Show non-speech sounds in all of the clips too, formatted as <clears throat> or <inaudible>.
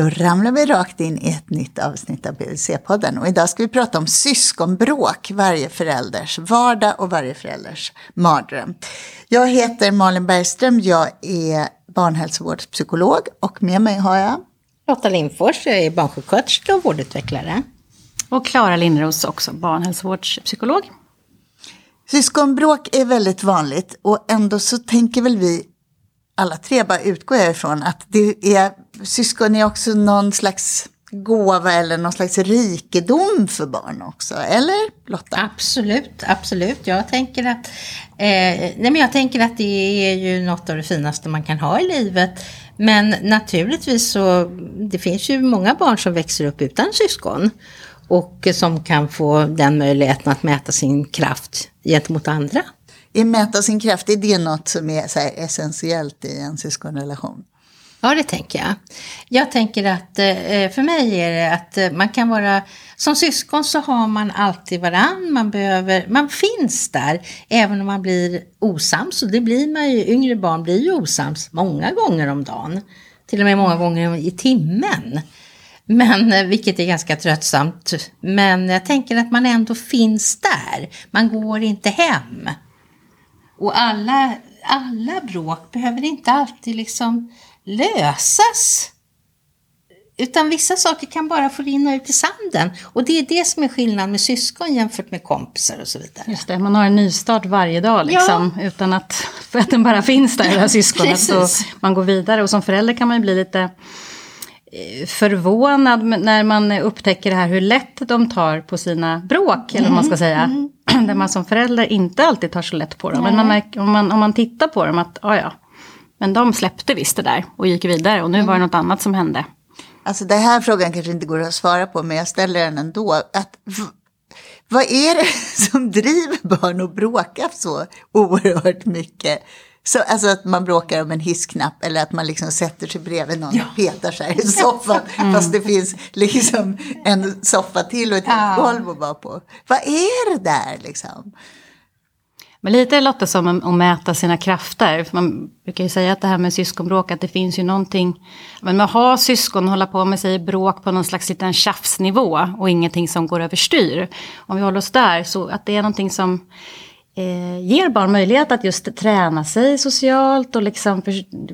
Då ramlar vi rakt in i ett nytt avsnitt av BVC-podden och idag ska vi prata om syskonbråk, varje förälders vardag och varje förälders mardröm. Jag heter Malin Bergström, jag är barnhälsovårdspsykolog och med mig har jag Lotta Lindfors, jag är barnsjuksköterska och vårdutvecklare. Och Klara Lindros, också barnhälsovårdspsykolog. Syskonbråk är väldigt vanligt och ändå så tänker väl vi alla tre, bara utgår jag ifrån, att det är, syskon är också någon slags gåva eller någon slags rikedom för barn också, eller Lotta? Absolut, absolut. Jag tänker att, eh, nej men jag tänker att det är ju något av det finaste man kan ha i livet. Men naturligtvis så, det finns ju många barn som växer upp utan syskon. Och som kan få den möjligheten att mäta sin kraft gentemot andra. Är mäta sin kraft, är det något som är essentiellt i en syskonrelation? Ja, det tänker jag. Jag tänker att eh, eh, för mig är det att eh, man kan vara, som syskon så har man alltid varann, man behöver, man finns där även om man blir osams och det blir man ju, yngre barn blir ju osams många gånger om dagen. Till och med många gånger i timmen. Men, vilket är ganska tröttsamt. Men jag tänker att man ändå finns där. Man går inte hem. Och alla, alla bråk behöver inte alltid liksom lösas. Utan vissa saker kan bara få rinna ut i sanden. Och det är det som är skillnaden med syskon jämfört med kompisar och så vidare. Just det, man har en nystart varje dag liksom. Ja. Utan att, för att den bara finns där, det här syskonet. så man går vidare. Och som förälder kan man ju bli lite eh, förvånad när man upptäcker det här hur lätt de tar på sina bråk, eller vad man ska säga. Mm. <clears throat> Där man som förälder inte alltid tar så lätt på dem. Nej. Men man märker, om, man, om man tittar på dem att, ja ja, men de släppte visst det där och gick vidare och nu var det något annat som hände. Alltså den här frågan kanske inte går att svara på men jag ställer den ändå. Att, vad är det <laughs> som driver barn att bråka så oerhört mycket? Så, alltså att man bråkar om en hissknapp eller att man liksom sätter sig bredvid någon ja. och petar sig i <laughs> soffan. Mm. Fast det finns liksom en soffa till och ett ja. golv att vara på. Vad är det där liksom? Men lite är Lotta som att mäta sina krafter. För man brukar ju säga att det här med syskonbråk, att det finns ju någonting... Men med att ha syskon och hålla på med sig bråk på någon slags liten tjafsnivå och ingenting som går överstyr. Om vi håller oss där, så att det är någonting som eh, ger barn möjlighet att just träna sig socialt och liksom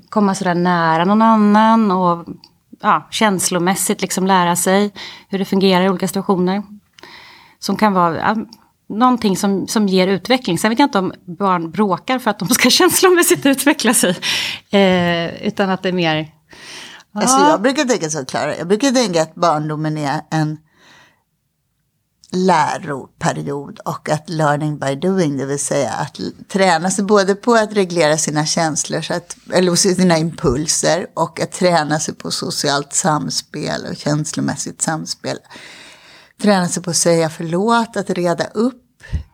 komma sådär nära någon annan och ja, känslomässigt liksom lära sig hur det fungerar i olika situationer. Som kan vara... Någonting som, som ger utveckling. Sen vet jag inte om barn bråkar för att de ska <laughs> känslomässigt utveckla sig. Eh, utan att det är mer... Alltså jag brukar tänka så, Klara. Jag brukar tänka att barndomen är en läroperiod och att learning by doing, det vill säga att träna sig både på att reglera sina känslor, så att, eller sina impulser och att träna sig på socialt samspel och känslomässigt samspel träna sig på att säga förlåt, att reda upp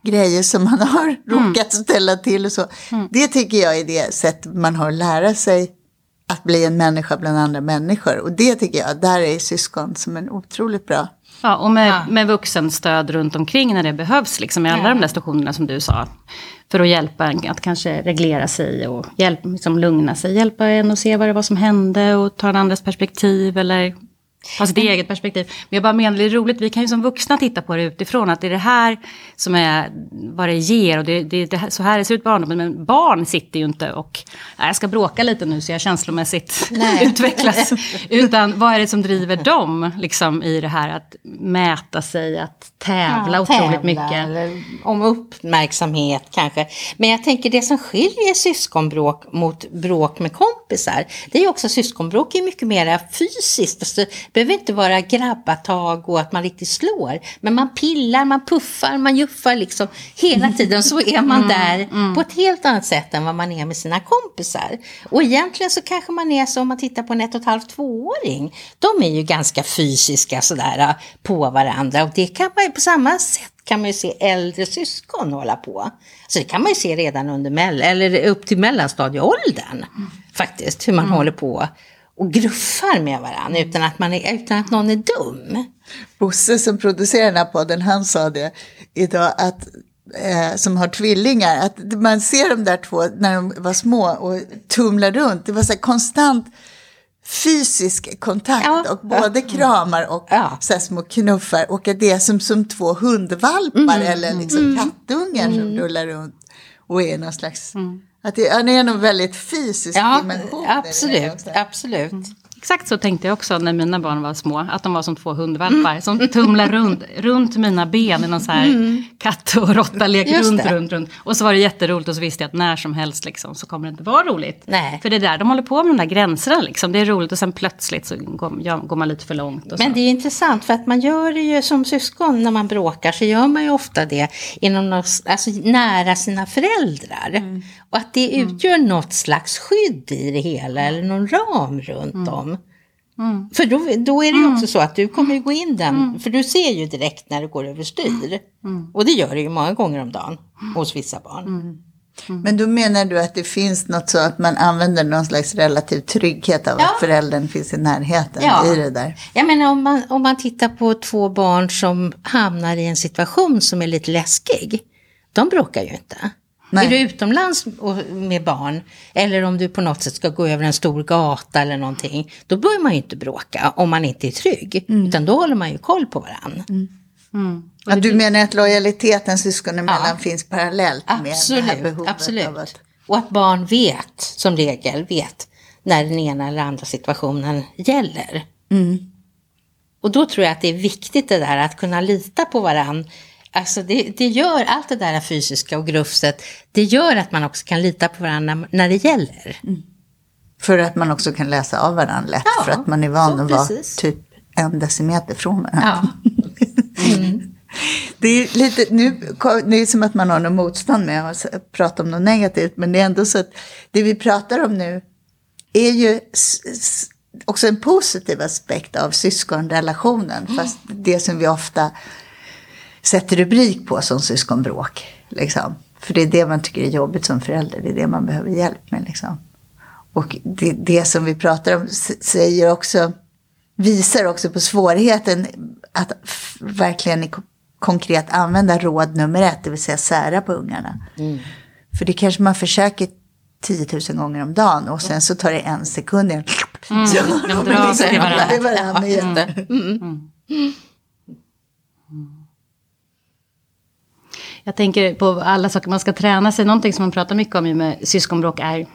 grejer som man har <laughs> mm. råkat ställa till och så. Mm. Det tycker jag är det sätt man har att lära sig att bli en människa bland andra människor. Och det tycker jag, där är syskon som en otroligt bra Ja, och med, ja. med vuxenstöd runt omkring när det behövs, liksom i alla ja. de där stationerna som du sa. För att hjälpa en att kanske reglera sig och hjälp, liksom lugna sig. Hjälpa en att se vad det var som hände och ta en andras perspektiv eller ha sitt eget perspektiv. Men jag bara menar, det är roligt, vi kan ju som vuxna titta på det utifrån, att det är det här som är vad det ger och det, det, det så här det ser ut barndomen. Men barn sitter ju inte och, nej, jag ska bråka lite nu så jag känslomässigt <laughs> utvecklas. Utan vad är det som driver dem liksom, i det här att mäta sig, att tävla ja, otroligt tävla, mycket. Om uppmärksamhet kanske. Men jag tänker det som skiljer syskonbråk mot bråk med kompisar, det är ju också syskonbråk är mycket mer fysiskt. Alltså, behöver inte vara grabbatag och att man riktigt slår. Men man pillar, man puffar, man juffar liksom hela <laughs> tiden. Så är man mm, där mm, på ett helt annat sätt än vad man är med sina kompisar. Och egentligen så kanske man är så om man tittar på en ett och ett halvt tvååring. De är ju ganska fysiska sådär på varandra och det kan man på samma sätt kan man ju se äldre syskon hålla på. Så det kan man ju se redan under mell eller upp till mellanstadieåldern. Mm. Faktiskt, hur man mm. håller på och gruffar med varandra utan att, man är, utan att någon är dum. Bosse som producerar den här podden, han sa det idag att eh, som har tvillingar, att man ser de där två när de var små och tumlar runt. Det var så konstant fysisk kontakt Ja. och både kramar och Ja. så små knuffar och att det är som, som två hundvalpar eller liksom kattungar som rullar runt och är någon slags... Att det, ja, det är nog väldigt fysisk Ja, dimension. hela absolut, också. Exakt så tänkte jag också när mina barn var små. Att de var som två hundvalpar som tumlar runt, runt mina ben i någon så här katt och råttalek. Runt, runt, runt. Och så var det jätteroligt och så visste jag att när som helst liksom, så kommer det inte vara roligt. Nej. För det är där de håller på med de där gränserna. Liksom. Det är roligt och sen plötsligt så går, ja, går man lite för långt. Och så. Men det är intressant för att man gör det ju som syskon när man bråkar så gör man ju ofta det inom något, alltså nära sina föräldrar. Och att det utgör något slags skydd i det hela eller någon ram runt om. För då, då är det ju också så att du kommer ju gå in den, för du ser ju direkt när det går överstyr. Och det gör det ju många gånger om dagen hos vissa barn. Men då menar du att det finns något så att man använder någon slags relativ trygghet av Ja. att föräldern finns i närheten Ja. i det där? Jag menar om man, om man tittar på två barn som hamnar i en situation som är lite läskig. De bråkar ju inte. Nej. Är du utomlands med barn eller om du på något sätt ska gå över en stor gata eller någonting. Då bör man ju inte bråka om man inte är trygg. Utan då håller man ju koll på varandra. Ja, du menar att lojaliteten syskonen emellan finns parallellt med det här behovet absolut. av att... Och att barn vet, som regel, vet när den ena eller andra situationen gäller. Och då tror jag att det är viktigt det där att kunna lita på varann. Alltså det, det gör allt det där fysiska och grufset, det gör att man också kan lita på varandra när, det gäller. För att man också kan läsa av varandra lätt. Ja, för att man är van att vara typ en decimeter från varandra. Ja. Det är lite, nu, det är som att man har något motstånd med att prata om något negativt. Men det är ändå så att det vi pratar om nu är ju också en positiv aspekt av syskonrelationen. Fast det som vi ofta sätter rubrik på som syskonbråk. Liksom. För det är det man tycker är jobbigt som förälder. Det är det man behöver hjälp med. Liksom. Och det, det som vi pratar om säger också, visar också på svårigheten att verkligen konkret använda råd nummer ett, det vill säga sära på ungarna. För det kanske man försöker 10 000 gånger om dagen och sen så tar det en sekund. igen. Så <laughs> de till varandra. till varandra. Jag tänker på alla saker man ska träna sig. Någonting som man pratar mycket om med syskonbråk är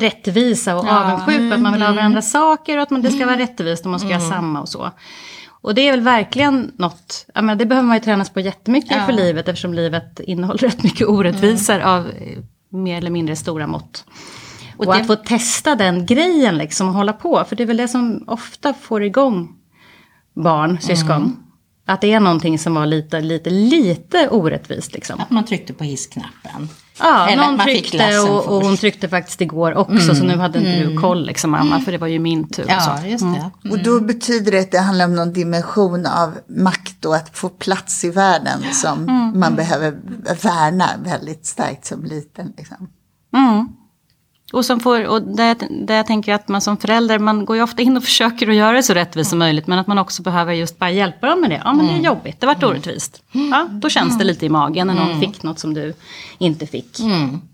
rättvisa och avundsjuka. Att man vill ha varandra saker och att man, det ska vara rättvist och man ska göra samma och så. Och det är väl verkligen något, jag menar, det behöver man ju tränas på jättemycket för livet eftersom livet innehåller rätt mycket orättvisor av eh, mer eller mindre stora mått. Och, det- att få testa den grejen liksom och hålla på, för det är väl det som ofta får igång barn, syskon. Att det är någonting som var lite, lite, lite orättvist liksom. Att man tryckte på hissknappen. Ja, Eller någon tryckte och, och hon tryckte faktiskt igår också, så nu hade inte du koll liksom mamma, för det var ju min tur. och Ja, så. just det. Och då betyder det att det handlar om någon dimension av makt och att få plats i världen som man behöver värna väldigt starkt som liten. Liksom. Mm. Och, som får, och där, där jag tänker att man som förälder, man går ju ofta in och <laughs> försöker att göra det så rättvist som möjligt, men att man också behöver just bara hjälpa dem med det. Ja, men det är jobbigt, det vart orättvist. Ja, då känns det lite i magen när någon fick något som du inte fick.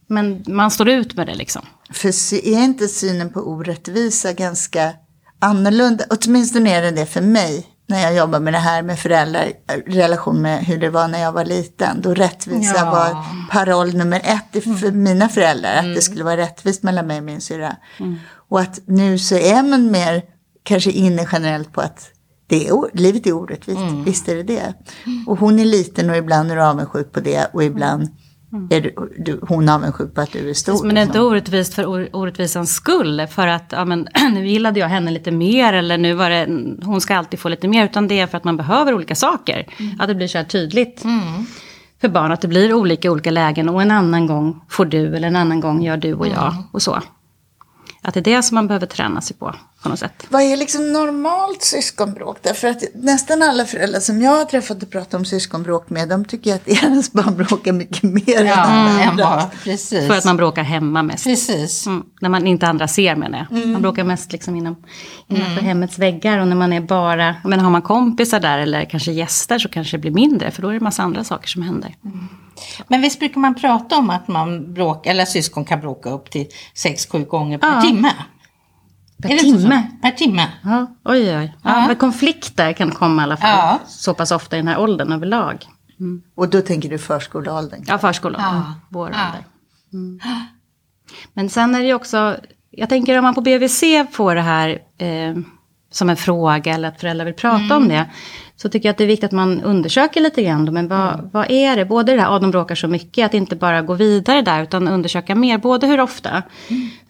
Men man står ut med det liksom. För är inte synen på orättvisa ganska annorlunda? Åtminstone är det det för mig. När jag jobbar med det här med föräldrar, i relation med hur det var när jag var liten. Då rättvisa Ja. var paroll nummer ett för mina föräldrar. Att det skulle vara rättvist mellan mig och min syrra. Och att nu så är man mer kanske inne generellt på att det är, livet är orättvist. Visst är det det. Och hon är liten och ibland är du avundsjuk på det. Och ibland är du, du, hon avundsjuk på att du är stor. Men det är inte liksom. orättvist för or- orättvisans skull. För att ja, men, <clears throat> nu gillade jag henne lite mer eller nu var det, hon ska alltid få lite mer. Utan det är för att man behöver olika saker. Att det blir så här tydligt för barn att det blir olika olika lägen. Och en annan gång får du eller en annan gång gör du och jag och så. Att det är det som man behöver träna sig på på något sätt. Vad är liksom normalt syskonbråk? Därför att nästan alla föräldrar som jag har träffat och pratat om syskonbråk med, de tycker att deras barn bråkar mycket mer än Ja, än andra. vad- precis. För att man bråkar hemma mest. Precis. Mm, när man inte andra ser menar jag. Man bråkar mest liksom inom, innanför hemmets väggar. Och när man är bara, men har man kompisar där eller kanske gäster så kanske det blir mindre. För då är det massa andra saker som händer. Men visst brukar man prata om att man bråkar, eller syskon kan bråka upp till 6-7 gånger per Ja. timme? Per Är timme? Per timme. Ja, oj, oj. Ja, Ja. Men konflikter kan komma i alla fall. Ja. Så pass ofta i den här åldern överlag. Och då tänker du förskoleåldern? Ja, förskolan. Ja. Vår Ja. ålder. Mm. Men sen är det ju också, jag tänker om man på BVC får det här eh, som en fråga eller att föräldrar vill prata om det. Så tycker jag att det är viktigt att man undersöker lite grann. Då, men vad, vad är det? Både det här, att de bråkar så mycket, att inte bara gå vidare där utan undersöka mer. Både hur ofta.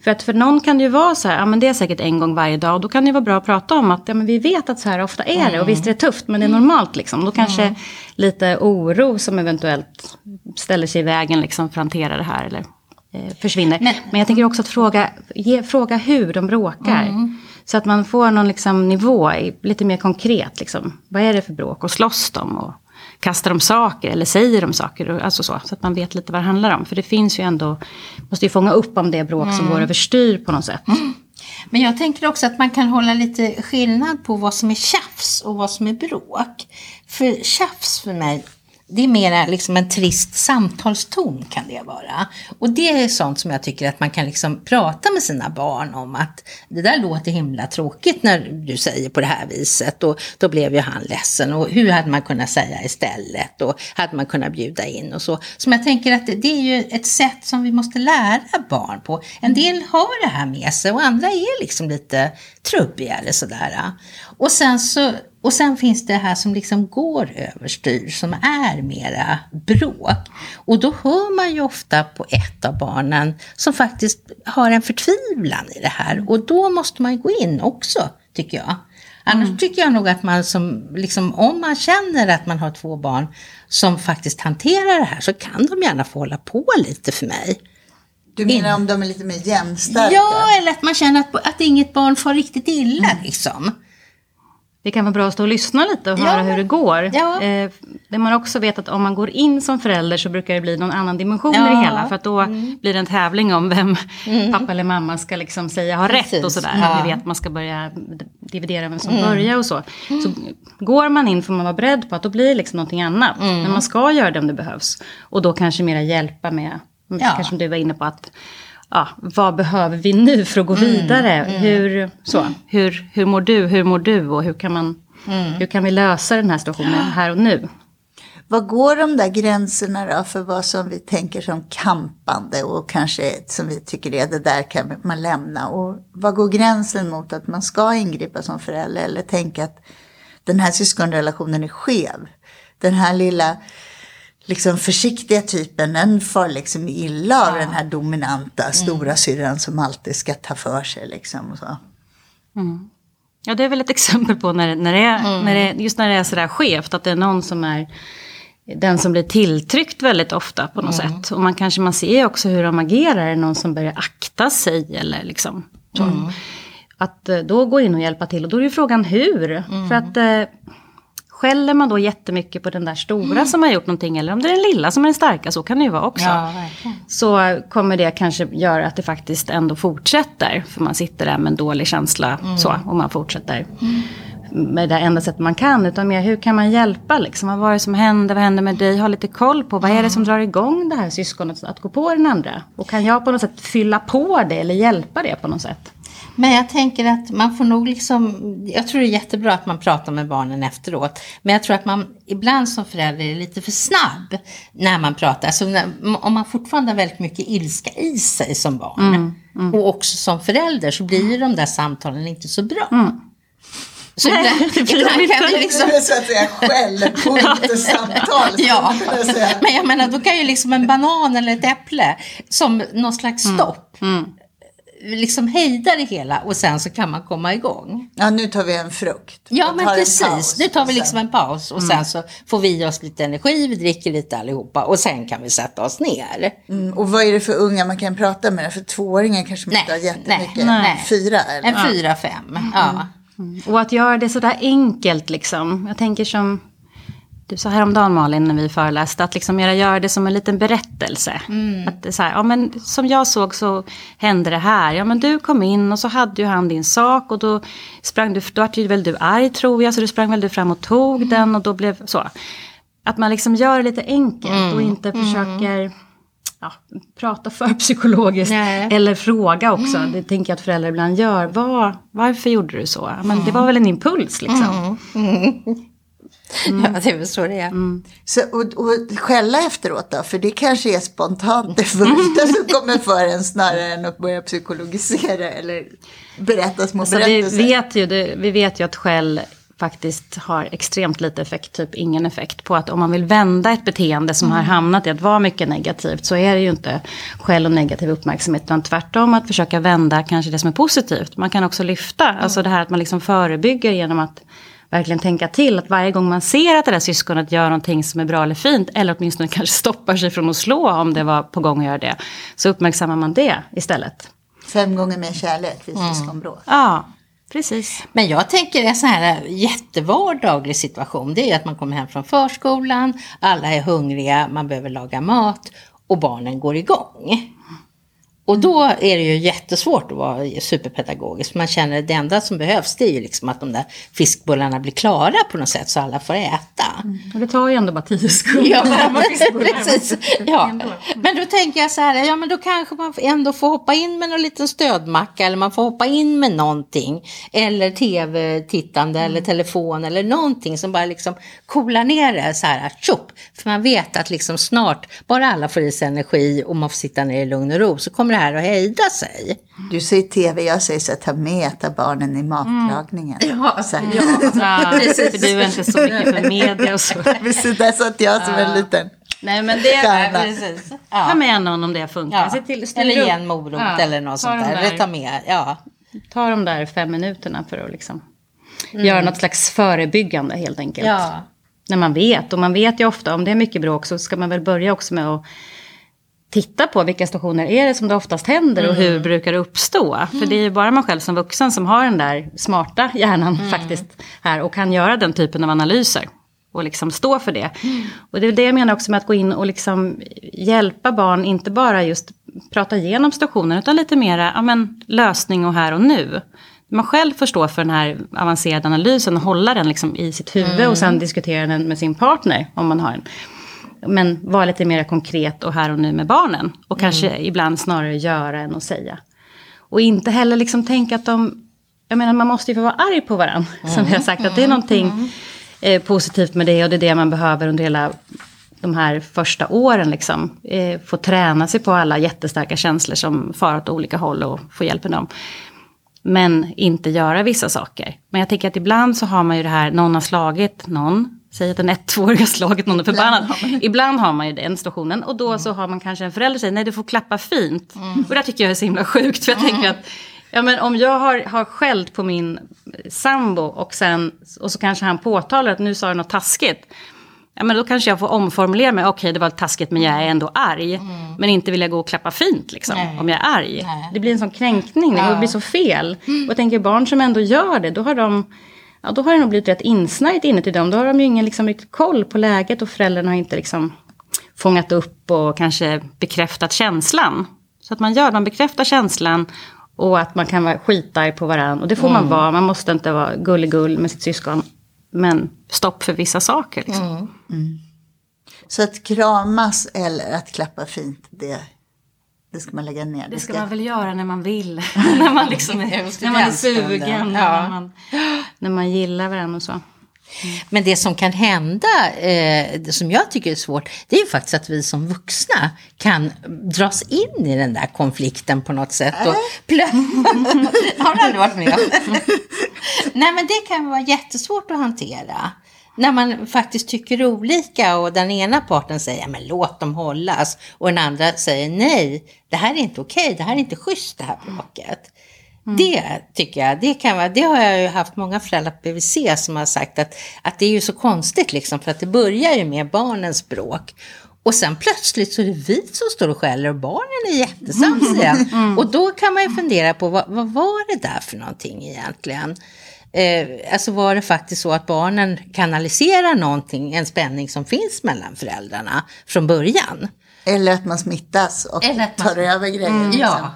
För att för någon kan det ju vara så här, ja men det är säkert en gång varje dag. Och då kan det ju vara bra att prata om att ja, men vi vet att så här ofta är det. Och visst är det tufft, men det är normalt liksom. Då kanske lite oro som eventuellt ställer sig i vägen liksom för att hantera det här. Eller eh, försvinner. Men, Men- jag tänker också att fråga, ge, fråga hur de bråkar. Så att man får någon liksom nivå, i- lite mer konkret. Liksom. Vad är det för bråk? Och slåss de? Och kastar de saker? Eller säger de saker? Alltså så, så att man vet lite vad det handlar om. För det finns ju ändå, måste ju fånga upp om det är bråk som går överstyr på något sätt. Men jag tänker också att man kan hålla lite skillnad på vad som är tjafs och vad som är bråk. För tjafs för mig, det är mera liksom en trist samtalston kan det vara. Och det är sånt som jag tycker att man kan liksom prata med sina barn om att det där låter himla tråkigt när du säger på det här viset och då blev ju han ledsen och hur hade man kunnat säga istället och hade man kunnat bjuda in och så. Som jag tänker att det, det är ju ett sätt som vi måste lära barn på. En del har det här med sig och andra är liksom lite trubbigare sådär. Och sen så och sen finns det här som liksom går överstyr, som är mera bråk. Och då hör man ju ofta på ett av barnen som faktiskt har en förtvivlan i det här. Och då måste man ju gå in också, tycker jag. Annars tycker jag nog att man som, liksom, om man känner att man har två barn som faktiskt hanterar det här så kan de gärna få hålla på lite för mig. Du menar om de är lite mer jämnstarka? Ja, eller att man känner att, att inget barn får riktigt illa liksom. Det kan vara bra att stå och lyssna lite och Ja, höra men- hur det går. ja. Eh, det man också vet att om man går in som förälder så brukar det bli någon annan dimension i Ja. Mm. det hela. För att då blir det en tävling om vem pappa eller mamma ska liksom säga har rätt och Precis. sådär. Ja. Mm. Vi vet att man ska börja dividera vem som börjar och så. Så går man in får man vara beredd på att då blir det liksom någonting annat. Mm. Men man ska göra det om det behövs. Och då kanske mera hjälpa med, Ja. kanske som du var inne på att Ja, vad behöver vi nu för att gå vidare? Hur, så, hur, hur mår du? Hur mår du? Och hur kan, man, hur kan vi lösa den här situationen här och nu? Vad går de där gränserna då för vad som vi tänker som kampande och kanske som vi tycker är det där kan man lämna? Och vad går gränsen mot att man ska ingripa som förälder eller tänka att den här syskonrelationen är skev? Den här lilla liksom försiktiga typen, den får liksom illa av den här dominanta stora syrran som alltid ska ta för sig liksom och så. Ja, det är väl ett <laughs> exempel på när, när det är, när det, just när det är sådär skevt, att det är någon som är den som blir tilltryckt väldigt ofta på något sätt. Och man kanske man ser också hur de agerar, är någon som börjar akta sig eller liksom. Så. Att eh, då gå in och hjälpa till, och då är ju frågan hur. För att eh, skäller man då jättemycket på den där stora som har gjort någonting, eller om det är den lilla som är den starka, så kan det ju vara också. verkligen. så kommer det kanske göra att det faktiskt ändå fortsätter. För man sitter där med en dålig känsla så, och man fortsätter med det enda sättet man kan. Utan mer hur kan man hjälpa liksom? Vad var det som hände? Vad hände med dig? Ha lite koll på vad är det som drar igång det här syskonet att gå på den andra? Och kan jag på något sätt fylla på det eller hjälpa det på något sätt? Men jag tänker att man får nog liksom, jag tror det är jättebra att man pratar med barnen efteråt. Men jag tror att man ibland som förälder är lite för snabb när man pratar. Alltså när, om man fortfarande har väldigt mycket ilska i sig som barn. Och också som förälder så blir ju de där samtalen inte så bra. Så Nej, ibland, det blir ibland kan det liksom... Det är så att säga. Ja, men jag menar då kan ju liksom en banan eller ett äpple som någon slags stopp liksom hejda det hela och sen så kan man komma igång. Ja, nu tar vi en frukt. Ja men precis, paus nu tar vi liksom en paus och sen så får vi i oss lite energi, vi dricker lite allihopa och sen kan vi sätta oss ner. Mm, och vad är det för unga man kan prata med? För tvååringar kanske man Nej, inte har jättemycket. nej, nej. Fyra eller? En fyra, fem. Ja. Och att göra det sådär enkelt liksom. Jag tänker som du sa häromdagen Malin när vi föreläste, att liksom göra, det som en liten berättelse. Att det är så här, ja men som jag såg så hände det här. Ja men du kom in och så hade ju han din sak och då sprang du, då vart ju väl du arg tror jag, så du sprang väl du fram och tog den och då blev så. Att man liksom gör det lite enkelt och inte försöker ja, prata för psykologiskt. Nej. Eller fråga också. Det tänker jag att föräldrar ibland gör. Var, varför gjorde du så? Men det var väl en impuls liksom. <laughs> Ja, det är väl så det är. Så, och, och skälla efteråt då? För det kanske är spontant det första som <laughs> kommer för en snarare än att börja psykologisera eller berätta små Så vi, berättelser. vet ju, det, vi vet ju att skäll faktiskt har extremt lite effekt, typ ingen effekt på att om man vill vända ett beteende som har hamnat i att vara mycket negativt så är det ju inte skäll och negativ uppmärksamhet utan tvärtom att försöka vända kanske det som är positivt. Man kan också lyfta, alltså det här att man liksom förebygger genom att verkligen tänka till att varje gång man ser att det där syskonet gör någonting som är bra eller fint eller åtminstone <laughs> kanske stoppar sig från att slå om det var på gång att göra det så uppmärksammar man det istället. Fem gånger mer kärlek vid syskonbråk. Ja, precis. Men jag tänker en sån här jättevardaglig situation. Det är att man kommer hem från förskolan, alla är hungriga, man behöver laga mat och barnen går igång. Och då är det ju jättesvårt att vara superpedagogisk. Man känner att det enda som behövs det är ju liksom att de där fiskbullarna blir klara på något sätt så alla får äta. Och det tar ju ändå bara tio sekunder. Ja, <laughs> precis. Ja. <laughs> Men då tänker jag så här, ja men då kanske man ändå får hoppa in med någon liten stödmacka eller man får hoppa in med någonting. Eller tv-tittande eller telefon eller någonting som bara liksom coolar ner det så här, tjopp. För man vet att liksom snart, bara alla får i sig energi och man får sitta ner i lugn och ro så kommer det här att hejda sig. Du säger tv, jag säger så här, ta med äta barnen i matlagningen. Ja, så här. Ja, för du är inte så mycket för media och så. Precis, där satt jag som en liten Nej men det är... Precis. Ta Ja. med någon om det funkar. Ja. Se till, ställ Eller ge en morot Ja, eller något ta sånt de där. Eller ta med, ja. Ta de där fem minuterna för att liksom göra något slags förebyggande helt enkelt. Ja. När man vet, och man vet ju ofta om det är mycket bråk så ska man väl börja också med att titta på vilka situationer är det som det oftast händer och hur brukar det uppstå. För det är ju bara man själv som vuxen som har den där smarta hjärnan faktiskt här och kan göra den typen av analyser. Och liksom stå för det. Och det är det jag menar också med att gå in och liksom hjälpa barn, inte bara just prata igenom situationen utan lite mera ja, men, lösning och här och nu. Man själv får stå för den här avancerade analysen och hålla den liksom i sitt huvud och sen diskutera den med sin partner om man har en. Men vara lite mer konkret och här och nu med barnen. Och kanske ibland snarare göra än att säga. Och inte heller liksom tänka att de... Jag menar man måste ju få vara arg på varandra. <laughs> Som jag har sagt att det är någonting eh, positivt med det och det är det man behöver under hela de här första åren. Liksom. Eh, få träna sig på alla jättestarka känslor som far åt olika håll och få hjälp med dem. Men inte göra vissa saker. Men jag tänker att ibland så har man ju det här, någon har slagit någon. Säg att en ett tvååring har slagit någon och är förbannad. Ibland har man ju den situationen. Och då så har man kanske en förälder som säger, nej du får klappa fint. Och det tycker jag är så himla sjukt. För jag tänker att, ja men om jag har, har skällt på min sambo och sen, och så kanske han påtalar att nu sa du något taskigt. Ja, men då kanske jag får omformulera mig. Okej, det var taskigt men jag är ändå arg. Men inte vill jag gå och klappa fint liksom, Nej. om jag är arg. Nej. Det blir en sån kränkning, det blir så fel. Och jag tänker barn som ändå gör det, då har de... Ja, då har det nog blivit rätt insnärjt inuti dem. Då har de ju ingen liksom, riktigt koll på läget och föräldrarna har inte liksom fångat upp och kanske bekräftat känslan. Så att man gör, man bekräftar känslan och att man kan vara skitarg på varandra. Och det får man vara, man måste inte vara gulligull med sitt syskon. Men stopp för vissa saker. Liksom. Så att kramas eller att klappa fint, det, det ska man lägga ner. Det ska man väl göra när man vill. <laughs> när man, liksom är, när man är sugen. Ja. När, man, när man gillar varandra och så. Men det som kan hända, eh, det som jag tycker är svårt, det är ju faktiskt att vi som vuxna kan dras in i den där konflikten på något sätt. Och plö- <laughs> Har du aldrig varit med om? <laughs> Nej, men det kan vara jättesvårt att hantera. När man faktiskt tycker olika och den ena parten säger "Ja, men låt dem hållas och den andra säger nej, det här är inte okej, det här är inte schysst det här bråket. Det tycker jag, det, kan vara, det har jag ju haft många föräldrar på BVC som har sagt att, att det är ju så konstigt liksom för att det börjar ju med barnens språk. Och sen plötsligt så är det vi som står och skäller och barnen är jättesams <laughs> igen. Och då kan man ju fundera på vad, vad var det där för någonting egentligen? Eh, alltså var det faktiskt så att barnen kanaliserar någonting, en spänning som finns mellan föräldrarna från början? Eller att man smittas och Eller att man- tar över grejer. liksom. Ja,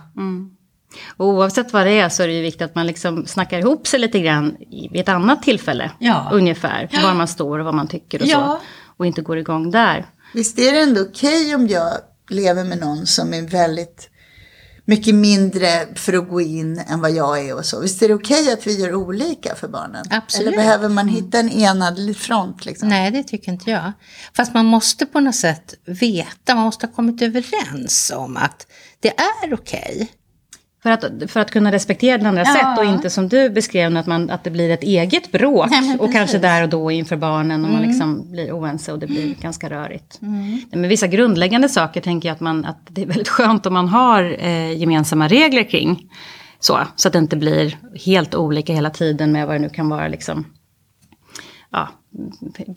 Och oavsett vad det är så är det ju viktigt att man liksom snackar ihop sig lite grann i- vid ett annat tillfälle. Ja. Ungefär, var man står och vad man tycker och Ja. så. Och inte går igång där. Visst är det ändå okej om jag lever med någon som är väldigt mycket mindre för att gå in än vad jag är och så. Visst är det okej att vi gör olika för barnen? Absolut. Eller behöver man hitta en enad front? Liksom? Nej, det tycker inte jag. Fast man måste på något sätt veta, man måste ha kommit överens om att det är okej. För att, för att kunna respektera den andra Ja. sätt och inte som du beskrev att, man, att det blir ett eget bråk. Nej, och kanske där och då inför barnen och man liksom blir oense och det blir ganska rörigt. Nej, Men vissa grundläggande saker tänker jag att, man, att det är väldigt skönt om man har eh, gemensamma regler kring. Så, så att det inte blir helt olika hela tiden med vad det nu kan vara. Liksom, ja,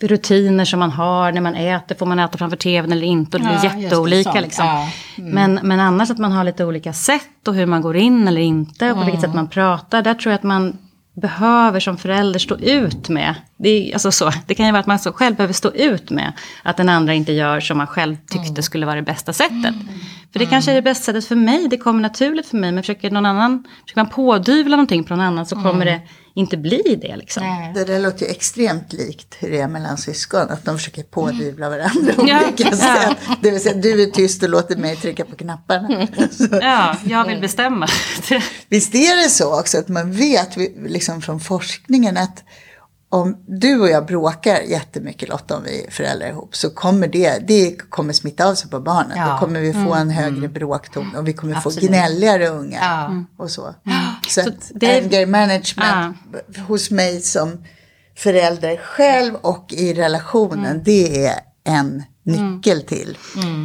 rutiner som man har när man äter. Får man äta framför tvn eller inte? Och det blir Ja, det, jätteolika. sånt. liksom. Ja. Men, men annars att man har lite olika sätt och hur man går in eller inte och på vilket sätt man pratar. Där tror jag att man behöver som förälder stå ut med. Det, är, alltså så, det kan ju vara att man själv behöver stå ut med att den andra inte gör som man själv tyckte skulle vara det bästa sättet. För det kanske är det bästa sättet för mig, det kommer naturligt för mig. Men försöker, någon annan, försöker man pådyvla någonting på någon annan så kommer det inte bli det. Liksom. Nej. Det där låter ju extremt likt hur det är mellan syskon. Att de försöker pådyvla varandra Ja, olika ja. sätt. Det vill säga du är tyst och låter mig trycka på knapparna. Så, <laughs> Ja, jag vill bestämma. <laughs> Visst är det så också att man vet vi- liksom från forskningen att om du och jag bråkar jättemycket Lotta om vi är föräldrar ihop så kommer det, det kommer smitta av sig på barnen. Ja. Då kommer vi få en högre bråkton och vi kommer få Absolut. gnälligare ungar. Ja. Och så. Så, att det- anger management hos mig som förälder själv och i relationen det är en nyckel till.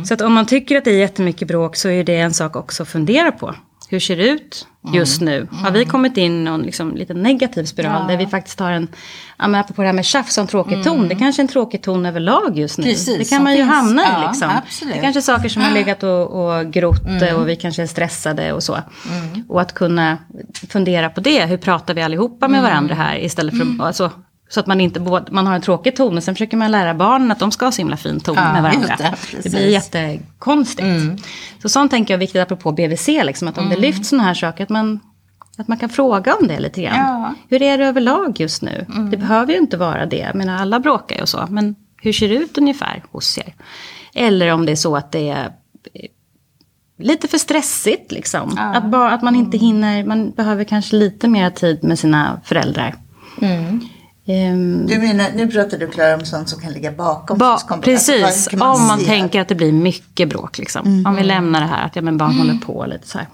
Så att om man tycker att det är jättemycket bråk så är det en sak också att fundera på. Hur ser det ut just nu? Har vi kommit in i någon liksom, lite negativ spiral där vi faktiskt har en, ja men apropå det här med tjafs och tråkig ton. Det kanske är en tråkig ton överlag just nu. Precis, det kan man ju finns. hamna Ja, i liksom. absolut. Det kanske är saker som har legat och, och grott och vi kanske är stressade och så. Och att kunna fundera på det. Hur pratar vi allihopa med varandra här istället för att, alltså, så att man inte både, man har en tråkig ton och sen försöker man lära barnen att de ska ha så himla fin ton Ja, med varandra. det, Det, blir jättekonstigt. Så sånt tänker jag är viktigt apropå BVC, liksom, att om det lyfts sådana här saker, att man, att man kan fråga om det lite grann. Ja. Hur är det överlag just nu? Det behöver ju inte vara det, jag menar alla bråkar ju och så, men hur ser det ut ungefär hos er? Eller om det är så att det är eh, lite för stressigt liksom. Att, bara, att man inte hinner, man behöver kanske lite mer tid med sina föräldrar. Ehm, Du menar, nu pratar du Klara om sånt som kan ligga bakom Ba. Alltså, precis, kan om man tänker att det blir mycket bråk. Liksom. Om vi lämnar det här att ja, men barn håller på lite så här.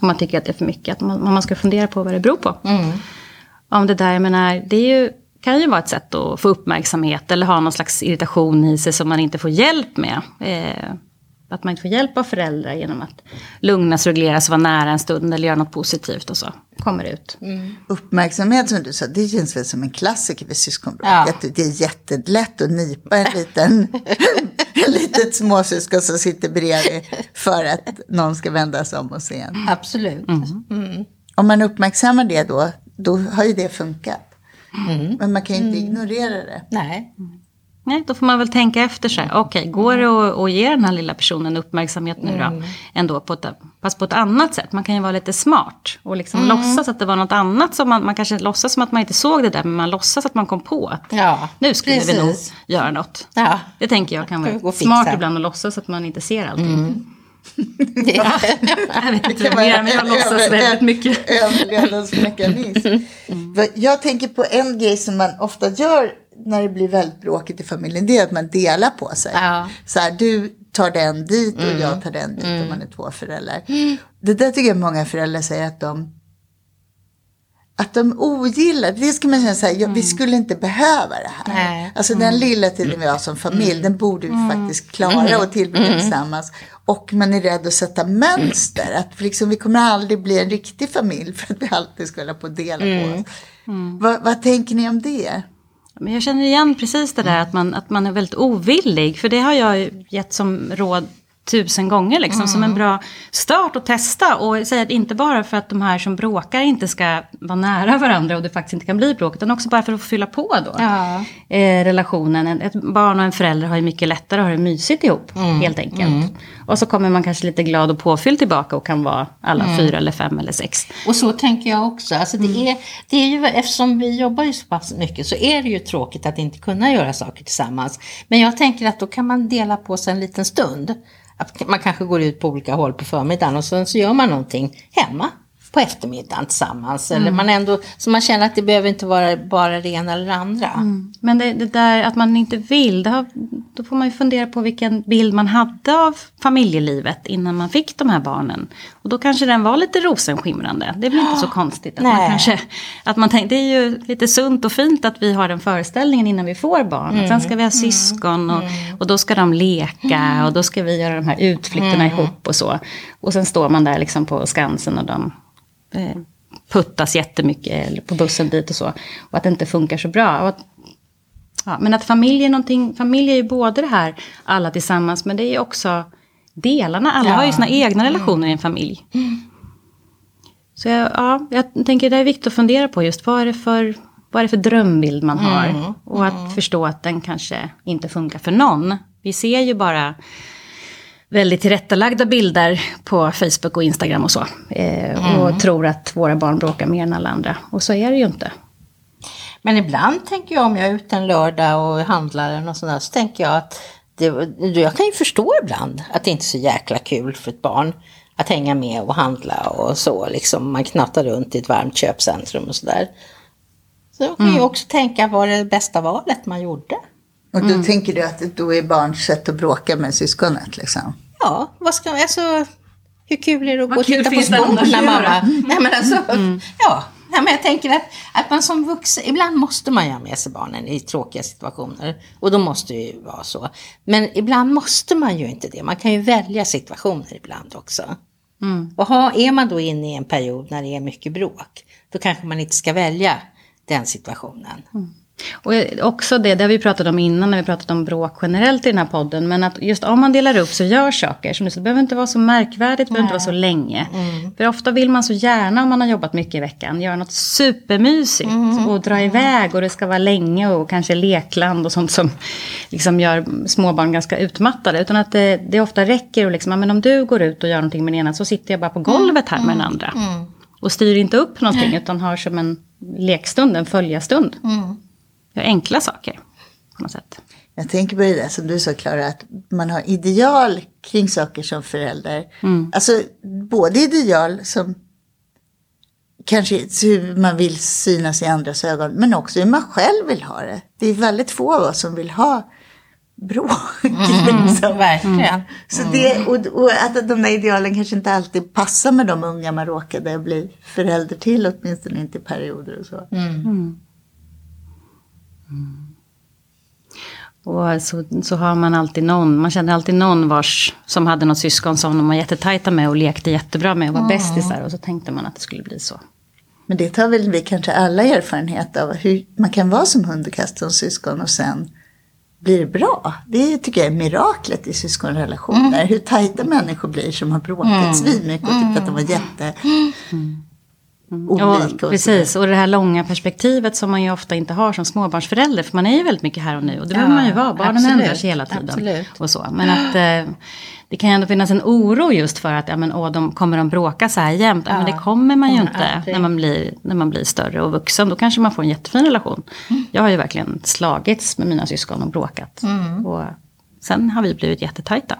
Om man tycker att det är för mycket, att man, man ska fundera på vad det beror på. Om det där, jag menar, det är ju, kan ju vara ett sätt att få uppmärksamhet eller ha någon slags irritation i sig som man inte får hjälp med. Eh, att man inte får hjälp av föräldrar genom att lugnas, regleras, vara nära en stund eller göra något positivt och så. Kommer ut. Uppmärksamhet som du sa, det känns väl som en klassiker vid syskonbråk. Ja. Det är jättelätt att nipa en liten, <laughs> en litet småsyskon som sitter bredvid för att någon ska vända sig om och se en. Absolut. Om man uppmärksammar det då, då har ju det funkat. Men man kan ju inte ignorera det. Nej. Nej, då får man väl tänka efter sig. Okej, går det att, att ge den här lilla personen uppmärksamhet nu då? Ändå på ett, fast på ett annat sätt. Man kan ju vara lite smart och liksom låtsas att det var något annat som man, man kanske låtsas som att man inte såg det där, men man låtsas att man kom på att Ja, nu skulle vi nog precis. göra något. Ja. Det tänker jag kan vara smart ibland att låtsas att man inte ser allting. Det, Jag vet inte mer, men jag låtsas väldigt mycket. Överlevnadsmekanism. Vad Jag tänker på en grej som man ofta gör när det blir väldigt bråkigt i familjen. Det är att man delar på sig. Ja. Så här, du tar den dit och jag tar den dit om man är två föräldrar. Det där tycker jag många föräldrar säger att de att de ogillar, det ska man känna så här, ja, vi skulle inte behöva det här. Nej. Alltså den lilla tiden vi har som familj, den borde vi faktiskt klara och tillbringa tillsammans. Och man är rädd att sätta mönster, att liksom, vi kommer aldrig bli en riktig familj för att vi alltid ska hålla på och dela på oss. Vad, vad tänker ni om det? Men jag känner igen precis det där att man, att man är väldigt ovillig. För det har jag gett som råd tusen gånger liksom, som en bra start att testa. Och säga att inte bara för att de här som bråkar inte ska vara nära varandra och det faktiskt inte kan bli bråk. Utan också bara för att fylla på då. Ja. Eh, relationen. En- Ett barn och en förälder har ju mycket lättare att ha det mysigt ihop helt enkelt. Och så kommer man kanske lite glad och påfylld tillbaka och kan vara alla fyra eller fem eller sex. Och så tänker jag också. Alltså det är, det är ju, eftersom vi jobbar ju så pass mycket så är det ju tråkigt att inte kunna göra saker tillsammans. Men jag tänker att då kan man dela på sig en liten stund. Man kanske går ut på olika håll på förmiddagen och sen så gör man någonting hemma på eftermiddagen tillsammans. Eller man ändå, så man känner att det behöver inte vara bara det ena eller andra. Men det, det där att man inte vill, har, då får man ju fundera på vilken bild man hade av familjelivet innan man fick de här barnen. Och då kanske den var lite rosenskimrande. Det är väl inte så <gasps> konstigt att man kanske, att man tänker, det är ju lite sunt och fint att vi har den föreställningen innan vi får barn. Att sen ska vi ha syskon och, och då ska de leka och då ska vi göra de här utflykterna ihop och så. Och sen står man där liksom på Skansen och de puttas jättemycket eller på bussen dit och så. Och att det inte funkar så bra. Att, ja, men att familj är någonting, familj är ju både det här alla tillsammans men det är ju också delarna. Alla har ju sina egna relationer i en familj. Så jag, ja, jag tänker det är viktigt att fundera på just vad är det för, vad är det för drömbild man har. Och att förstå att den kanske inte funkar för någon. Vi ser ju bara väldigt tillrättalagda bilder på Facebook och Instagram och så. Eh, Och tror att våra barn bråkar mer än alla andra. Och så är det ju inte. Men ibland tänker jag om jag är ute en lördag och handlar eller något sånt där, så tänker jag att det, jag kan ju förstå ibland att det inte är så jäkla kul för ett barn att hänga med och handla och så. Liksom, man knattar runt i ett varmt köpcentrum och sådär. Så jag kan ju också tänka, var det bästa valet man gjorde? Och då tänker du att då är barns sätt att bråka med syskonet liksom? Ja, vad ska alltså, hur kul är det att Vad gå och titta på att mamma... göra? Nej, men alltså, ja. Nej, men jag tänker att, att man som vuxen, ibland måste man ju ha med sig barnen i tråkiga situationer. Och då måste det ju vara så. Men ibland måste man ju inte det. Man kan ju välja situationer ibland också. Och ha, är man då inne i en period när det är mycket bråk, då kanske man inte ska välja den situationen. Och också det, det har vi pratat om innan när vi pratat om bråk generellt i den här podden. Men att just om man delar upp så gör saker. Som du sa, det behöver inte vara så märkvärdigt, det behöver inte vara så länge. För ofta vill man så gärna om man har jobbat mycket i veckan göra något supermysigt. Och dra iväg och det ska vara länge och kanske lekland och sånt som liksom gör småbarn ganska utmattade. Utan att det, det ofta räcker och liksom, men om du går ut och gör någonting med den ena så sitter jag bara på golvet här med den andra. Och styr inte upp någonting utan har som en lekstund, en följarstund. Gör enkla saker på något sätt. Jag tänker på det där som du sa Klara, att man har ideal kring saker som förälder. Alltså både ideal som kanske hur man vill synas i andras ögon, men också hur man själv vill ha det. Det är väldigt få av oss som vill ha bråk. <laughs> liksom. Verkligen. Så det, och, och att de där idealen kanske inte alltid passar med de unga man råkade bli förälder till, åtminstone inte i perioder och så. Och så, så har man alltid någon, man känner alltid någon vars, som hade något syskon som de var jättetajta med och lekte jättebra med och var bästisar. Och så tänkte man att det skulle bli så. Men det tar väl vi kanske alla erfarenhet av, hur man kan vara som hundkast som syskon och sen blir det bra. Det tycker jag är miraklet i syskonrelationer. Hur tajta människor blir som har bråkat svinmycket och tyckt att de var jätte olika. Ja, precis, och det här långa perspektivet som man ju ofta inte har som småbarnsförälder. För man är ju väldigt mycket här och nu. Och det behöver man ju vara, barnen absolut, ändrar sig hela tiden. absolut. Och så. Men att eh, det kan ju ändå finnas en oro just för att ja, men, åh, de, kommer de bråka så här jämt? Ja, men det kommer man ju kommer inte aldrig. när man, blir, när man blir större och vuxen. Då kanske man får en jättefin relation. Mm. Jag har ju verkligen slagits med mina syskon och bråkat. Mm. Och sen har vi blivit jättetajta.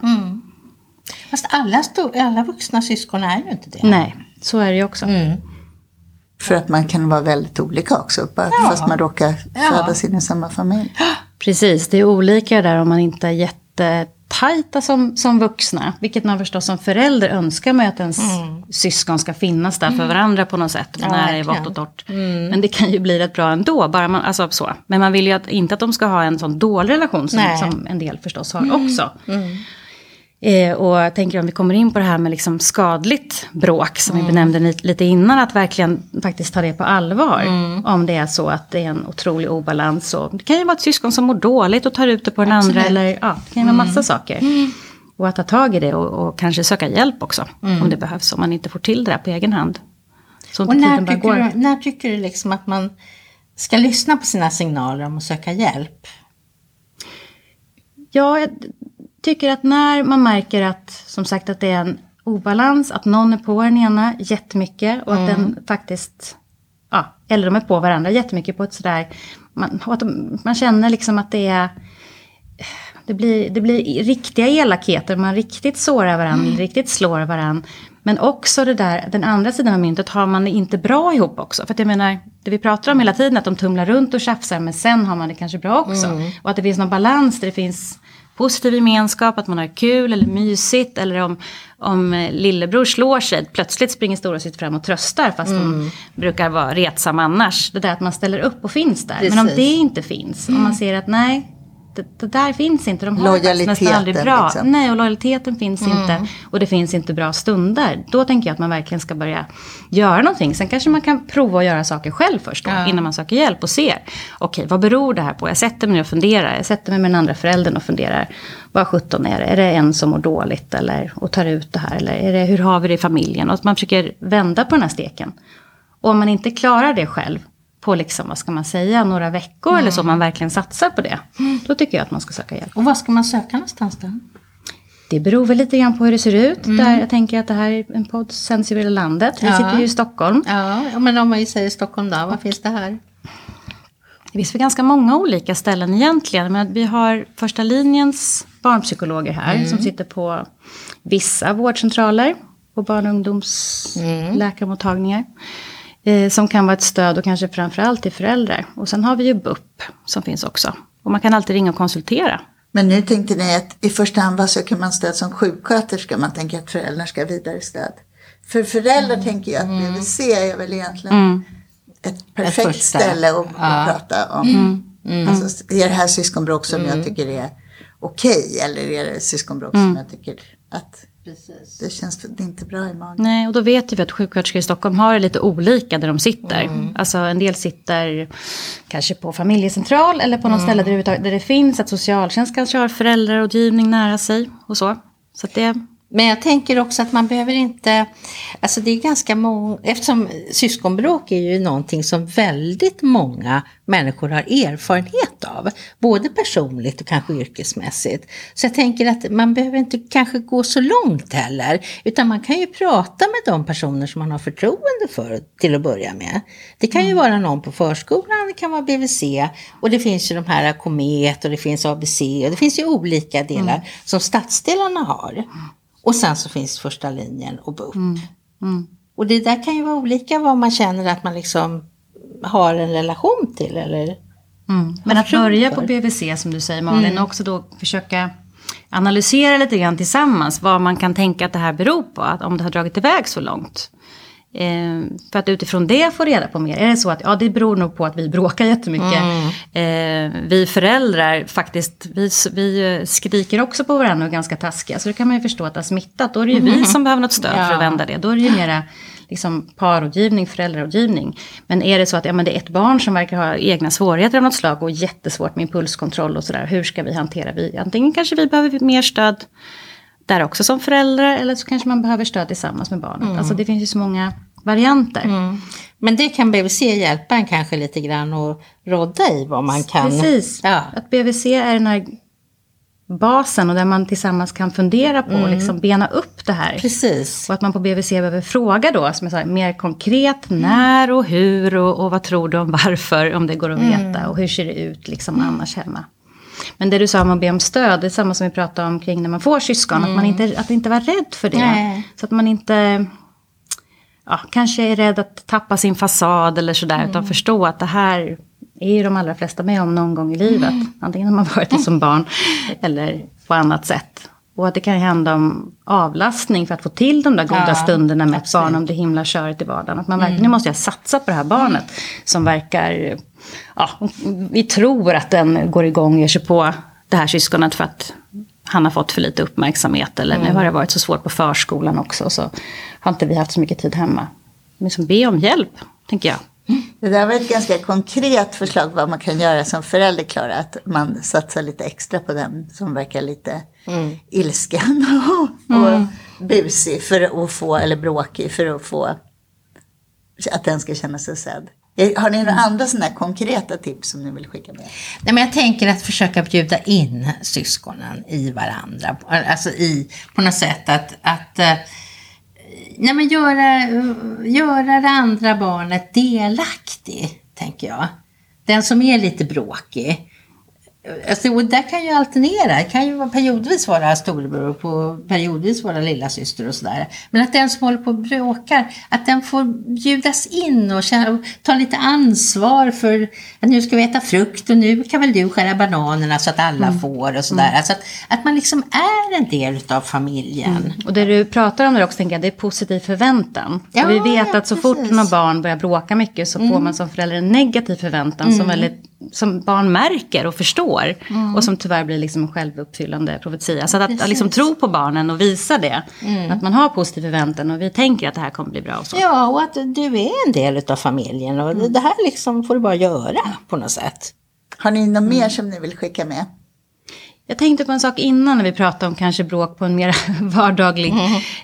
Fast alla, sto- alla vuxna syskon är ju inte det. Nej, så är det ju också. Mm. För att man kan vara väldigt olika också, bara fast man råkar födas in i samma familj. Precis, det är olika där om man inte är jättetajta som, som vuxna. Vilket man förstås som förälder önskar med att ens syskon ska finnas där för varandra på något sätt. Mm. Ja, när det är vått och torrt. Men det kan ju bli rätt bra ändå. Bara man, alltså så. Men man vill ju att, inte att de ska ha en sån dålig relation som, som en del förstås har också. Eh, och jag tänker om vi kommer in på det här med liksom skadligt bråk som vi benämnde lite, innan. Att verkligen faktiskt ta det på allvar. Om det är så att det är en otrolig obalans. Och det kan ju vara ett syskon som mår dåligt och tar ut det på den andra. Eller ja, det kan ju vara massa saker. Och att ta tag i det och, och kanske söka hjälp också. Om det behövs. Om man inte får till det där på egen hand. Så Och när tycker, du, när tycker du liksom att man ska lyssna på sina signaler om att söka hjälp? Ja, tycker att när man märker att, som sagt, att det är en obalans, att någon är på den ena jättemycket och att den faktiskt, ja, eller de är på varandra jättemycket på ett sådär, man, de, man känner liksom att det är det blir, det blir riktiga elakheter, man riktigt sårar varandra, mm. riktigt slår varandra. Men också det där, den andra sidan av myntet har man det inte bra ihop också. För att jag menar, det vi pratar om hela tiden, att de tumlar runt och tjafsar, men sen har man det kanske bra också. Mm. Och att det finns någon balans där det finns positiv gemenskap, att man har kul eller mysigt. Eller om, om lillebror slår sig, plötsligt springer storasyster fram och tröstar fast mm. hon brukar vara retsam annars. Det där att man ställer upp och finns där. Precis. Men om det inte finns, om man ser att nej, det, det, där finns inte. De har nästan aldrig bra. Liksom. Nej, och lojaliteten finns mm. inte. Och det finns inte bra stunder. Då tänker jag att man verkligen ska börja göra någonting. Sen kanske man kan prova att göra saker själv först då, ja. innan man söker hjälp och ser. Okej, vad beror det här på? Jag sätter mig och funderar. Jag sätter mig med den andra föräldern och funderar. Vad sjutton är det? Är det en som mår dåligt eller, och tar ut det här? Eller är det, hur har vi det i familjen? Och att man försöker vända på den här steken. Och om man inte klarar det själv, på liksom, vad ska man säga, några veckor mm. eller så, man verkligen satsar på det. Mm. Då tycker jag att man ska söka hjälp. Och var ska man söka någonstans då? Det beror väl lite grann på hur det ser ut. Mm. Där jag tänker att det här är en podd sänds över hela landet. Vi ja. sitter ju i Stockholm. Ja, men om vi säger Stockholm då, vad finns det här? Det finns väl ganska många olika ställen egentligen. Men vi har första linjens barnpsykologer här mm. som sitter på vissa vårdcentraler. På barn och ungdomsläkarmottagningar. Mm. Eh, som kan vara ett stöd och kanske framförallt till föräldrar. Och sen har vi ju BUP som finns också. Och man kan alltid ringa och konsultera. Men nu tänkte ni att i första hand vad söker man stöd som sjuksköterska? Man tänker att föräldrar ska vidare stöd. För föräldrar mm. tänker jag att BVC är väl egentligen mm. ett perfekt ett ställe att, ja. prata om. Mm. Mm. Alltså, är det här syskonbråk som jag mm. tycker är okej okay, eller är det syskonbråk som jag tycker att Precis. Det känns inte bra i magen. Nej, och då vet vi att sjuksköterskor i Stockholm har det lite olika där de sitter. Mm. Alltså en del sitter kanske på familjecentral eller på något mm. ställe där det, där det finns att socialtjänst kanske har föräldrarådgivning nära sig och så. Så det men jag tänker också att man behöver inte, alltså det är ganska många, eftersom syskonbråk är ju någonting som väldigt många människor har erfarenhet av, både personligt och kanske yrkesmässigt. Så jag tänker att man behöver inte kanske gå så långt heller, utan man kan ju prata med de personer som man har förtroende för till att börja med. Det kan ju mm. vara någon på förskolan, det kan vara BVC och det finns ju de här Komet och det finns ABC och det finns ju olika delar mm. som stadsdelarna har. Och sen så finns första linjen och BUP. Mm. Mm. Och det där kan ju vara olika vad man känner att man liksom har en relation till eller mm. Men att börja på BVC som du säger Malin, mm. och också då försöka analysera lite grann tillsammans vad man kan tänka att det här beror på, att om det har dragit iväg så långt. Eh, för att utifrån det få reda på mer. Är det så att ja, det beror nog på att vi bråkar jättemycket. Mm. Eh, vi föräldrar faktiskt, vi, vi skriker också på varandra och ganska taskiga. Så då kan man ju förstå att det har smittat. Då är det ju mm. vi som behöver något stöd ja. för att vända det. Då är det ju mera liksom, parrådgivning, föräldrarådgivning. Men är det så att ja, men det är ett barn som verkar ha egna svårigheter av något slag och jättesvårt med impulskontroll och sådär. Hur ska vi hantera vi? Antingen kanske vi behöver mer stöd där också som förälder eller så kanske man behöver stöd tillsammans med barnet. Mm. Alltså det finns ju så många varianter. Mm. Men det kan BVC hjälpa en kanske lite grann och råda i vad man kan. Precis, ja. att BVC är den här basen och där man tillsammans kan fundera på och mm. liksom bena upp det här. Precis. Och att man på BVC behöver fråga då, som jag sa, mer konkret när och hur och, och vad tror du om varför, om det går att veta mm. och hur ser det ut liksom annars hemma. Men det du sa om att be om stöd, det är samma som vi pratade om kring när man får syskon. Mm. Att man inte, att inte vara rädd för det. Nej. Så att man inte ja, kanske är rädd att tappa sin fasad eller sådär. Mm. Utan förstå att det här är ju de allra flesta med om någon gång i livet. Mm. Antingen har man varit det som barn eller på annat sätt. Och att det kan hända om avlastning för att få till de där goda ja, stunderna med absolut. ett barn om det himla körigt i vardagen. Att man verkligen, mm. nu måste jag satsa på det här barnet som verkar ja, vi tror att den går igång och ger sig på det här syskonet för att han har fått för lite uppmärksamhet. Eller mm. nu har det varit så svårt på förskolan också så har inte vi haft så mycket tid hemma. Men som be om hjälp, tänker jag. Det där var ett ganska konkret förslag vad man kan göra som förälder, Klara. Att man satsar lite extra på den som verkar lite mm. ilsken <laughs> och, och mm. busig för att få, eller bråkig för att få att den ska känna sig sedd. Eh, har ni några andra sådana här konkreta tips som ni vill skicka med? Nej, men jag tänker att försöka bjuda in syskonen i varandra. Alltså i, på något sätt att, att eh, nej, men göra, göra det andra barnet delaktig, tänker jag. Den som är lite bråkig. Alltså, och där kan ju alternera. Det kan ju periodvis vara storebror och periodvis vara lilla syster och sådär. Men att den som håller på och bråkar, att den får bjudas in och, känna, och ta lite ansvar för att nu ska vi äta frukt och nu kan väl du skära bananerna så att alla får och sådär. Alltså att, att man liksom är en del av familjen. Och det du pratar om där också tänker jag, det är positiv förväntan. Ja, och vi vet ja, att så fort precis. Mm. några barn börjar bråka mycket så får man som förälder en negativ förväntan som, väldigt, som barn märker och förstår. Och som tyvärr blir liksom en självuppfyllande profetia. Så att, att, att liksom tro på barnen och visa det. Att man har positiv förväntan och vi tänker att det här kommer bli bra och så. Ja, och att du är en del av familjen och det här liksom får du bara göra på något sätt. Har ni något Mm. mer som ni vill skicka med? Jag tänkte på en sak innan när vi pratade om kanske bråk på en mer <laughs> vardaglig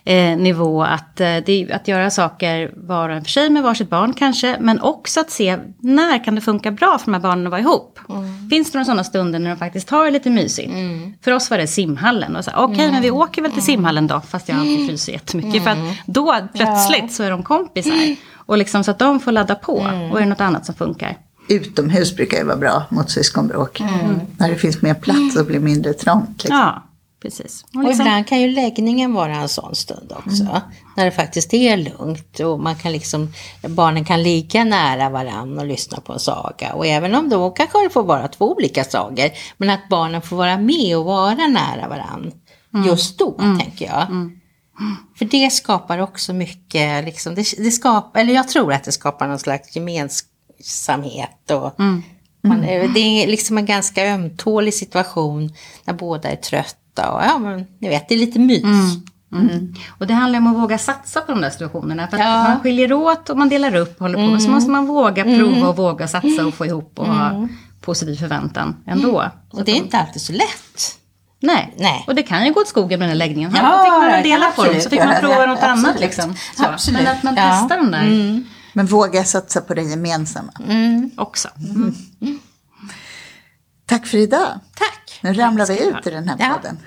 eh, nivå. Att, eh, det, att göra saker var och en för sig med varsitt barn kanske. Men också att se när kan det funka bra för de här barnen att vara ihop. Finns det några sådana stunder när de faktiskt har det lite mysigt? För oss var det simhallen. Och så, Okej, men vi åker väl till simhallen då. Fast jag alltid fryser jättemycket. För att då plötsligt så är de kompisar. Och liksom så att de får ladda på. Och är det något annat som funkar? Utomhus brukar ju vara bra mot syskonbråk. När det finns mer plats och blir mindre trångt. Liksom. Ja, precis. Och Och liksom, ibland kan ju läggningen vara en sån stund också. När det faktiskt är lugnt och man kan liksom, barnen kan ligga nära varann och lyssna på en saga. Och även om då kanske det får vara två olika sagor, men att barnen får vara med och vara nära varann just då, tänker jag. För det skapar också mycket, liksom, det, det skapar, eller jag tror att det skapar någon slags gemensamhet. Och man, är- det är liksom en ganska ömtålig situation när båda är trötta. Och, ja, men, ni vet, det är lite mys. Mm. Och det handlar om att våga satsa på de där situationerna. För att Ja. man skiljer åt och man delar upp och håller på. Så måste man våga prova och våga satsa och få ihop och ha positiv förväntan ändå. Och det är inte alltid så lätt. Nej. Nej. och det kan ju gå åt skogen med den här läggningen. Ja, fick man dela på dem, så fick man prova något annat. Absolut. Liksom. Så. Absolut. Men att man Ja. testar de där Men våga satsa på det gemensamma. också. Tack för idag. Tack. Nu ramlar vi ut i den här Ja. podden. Tack.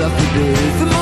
love to.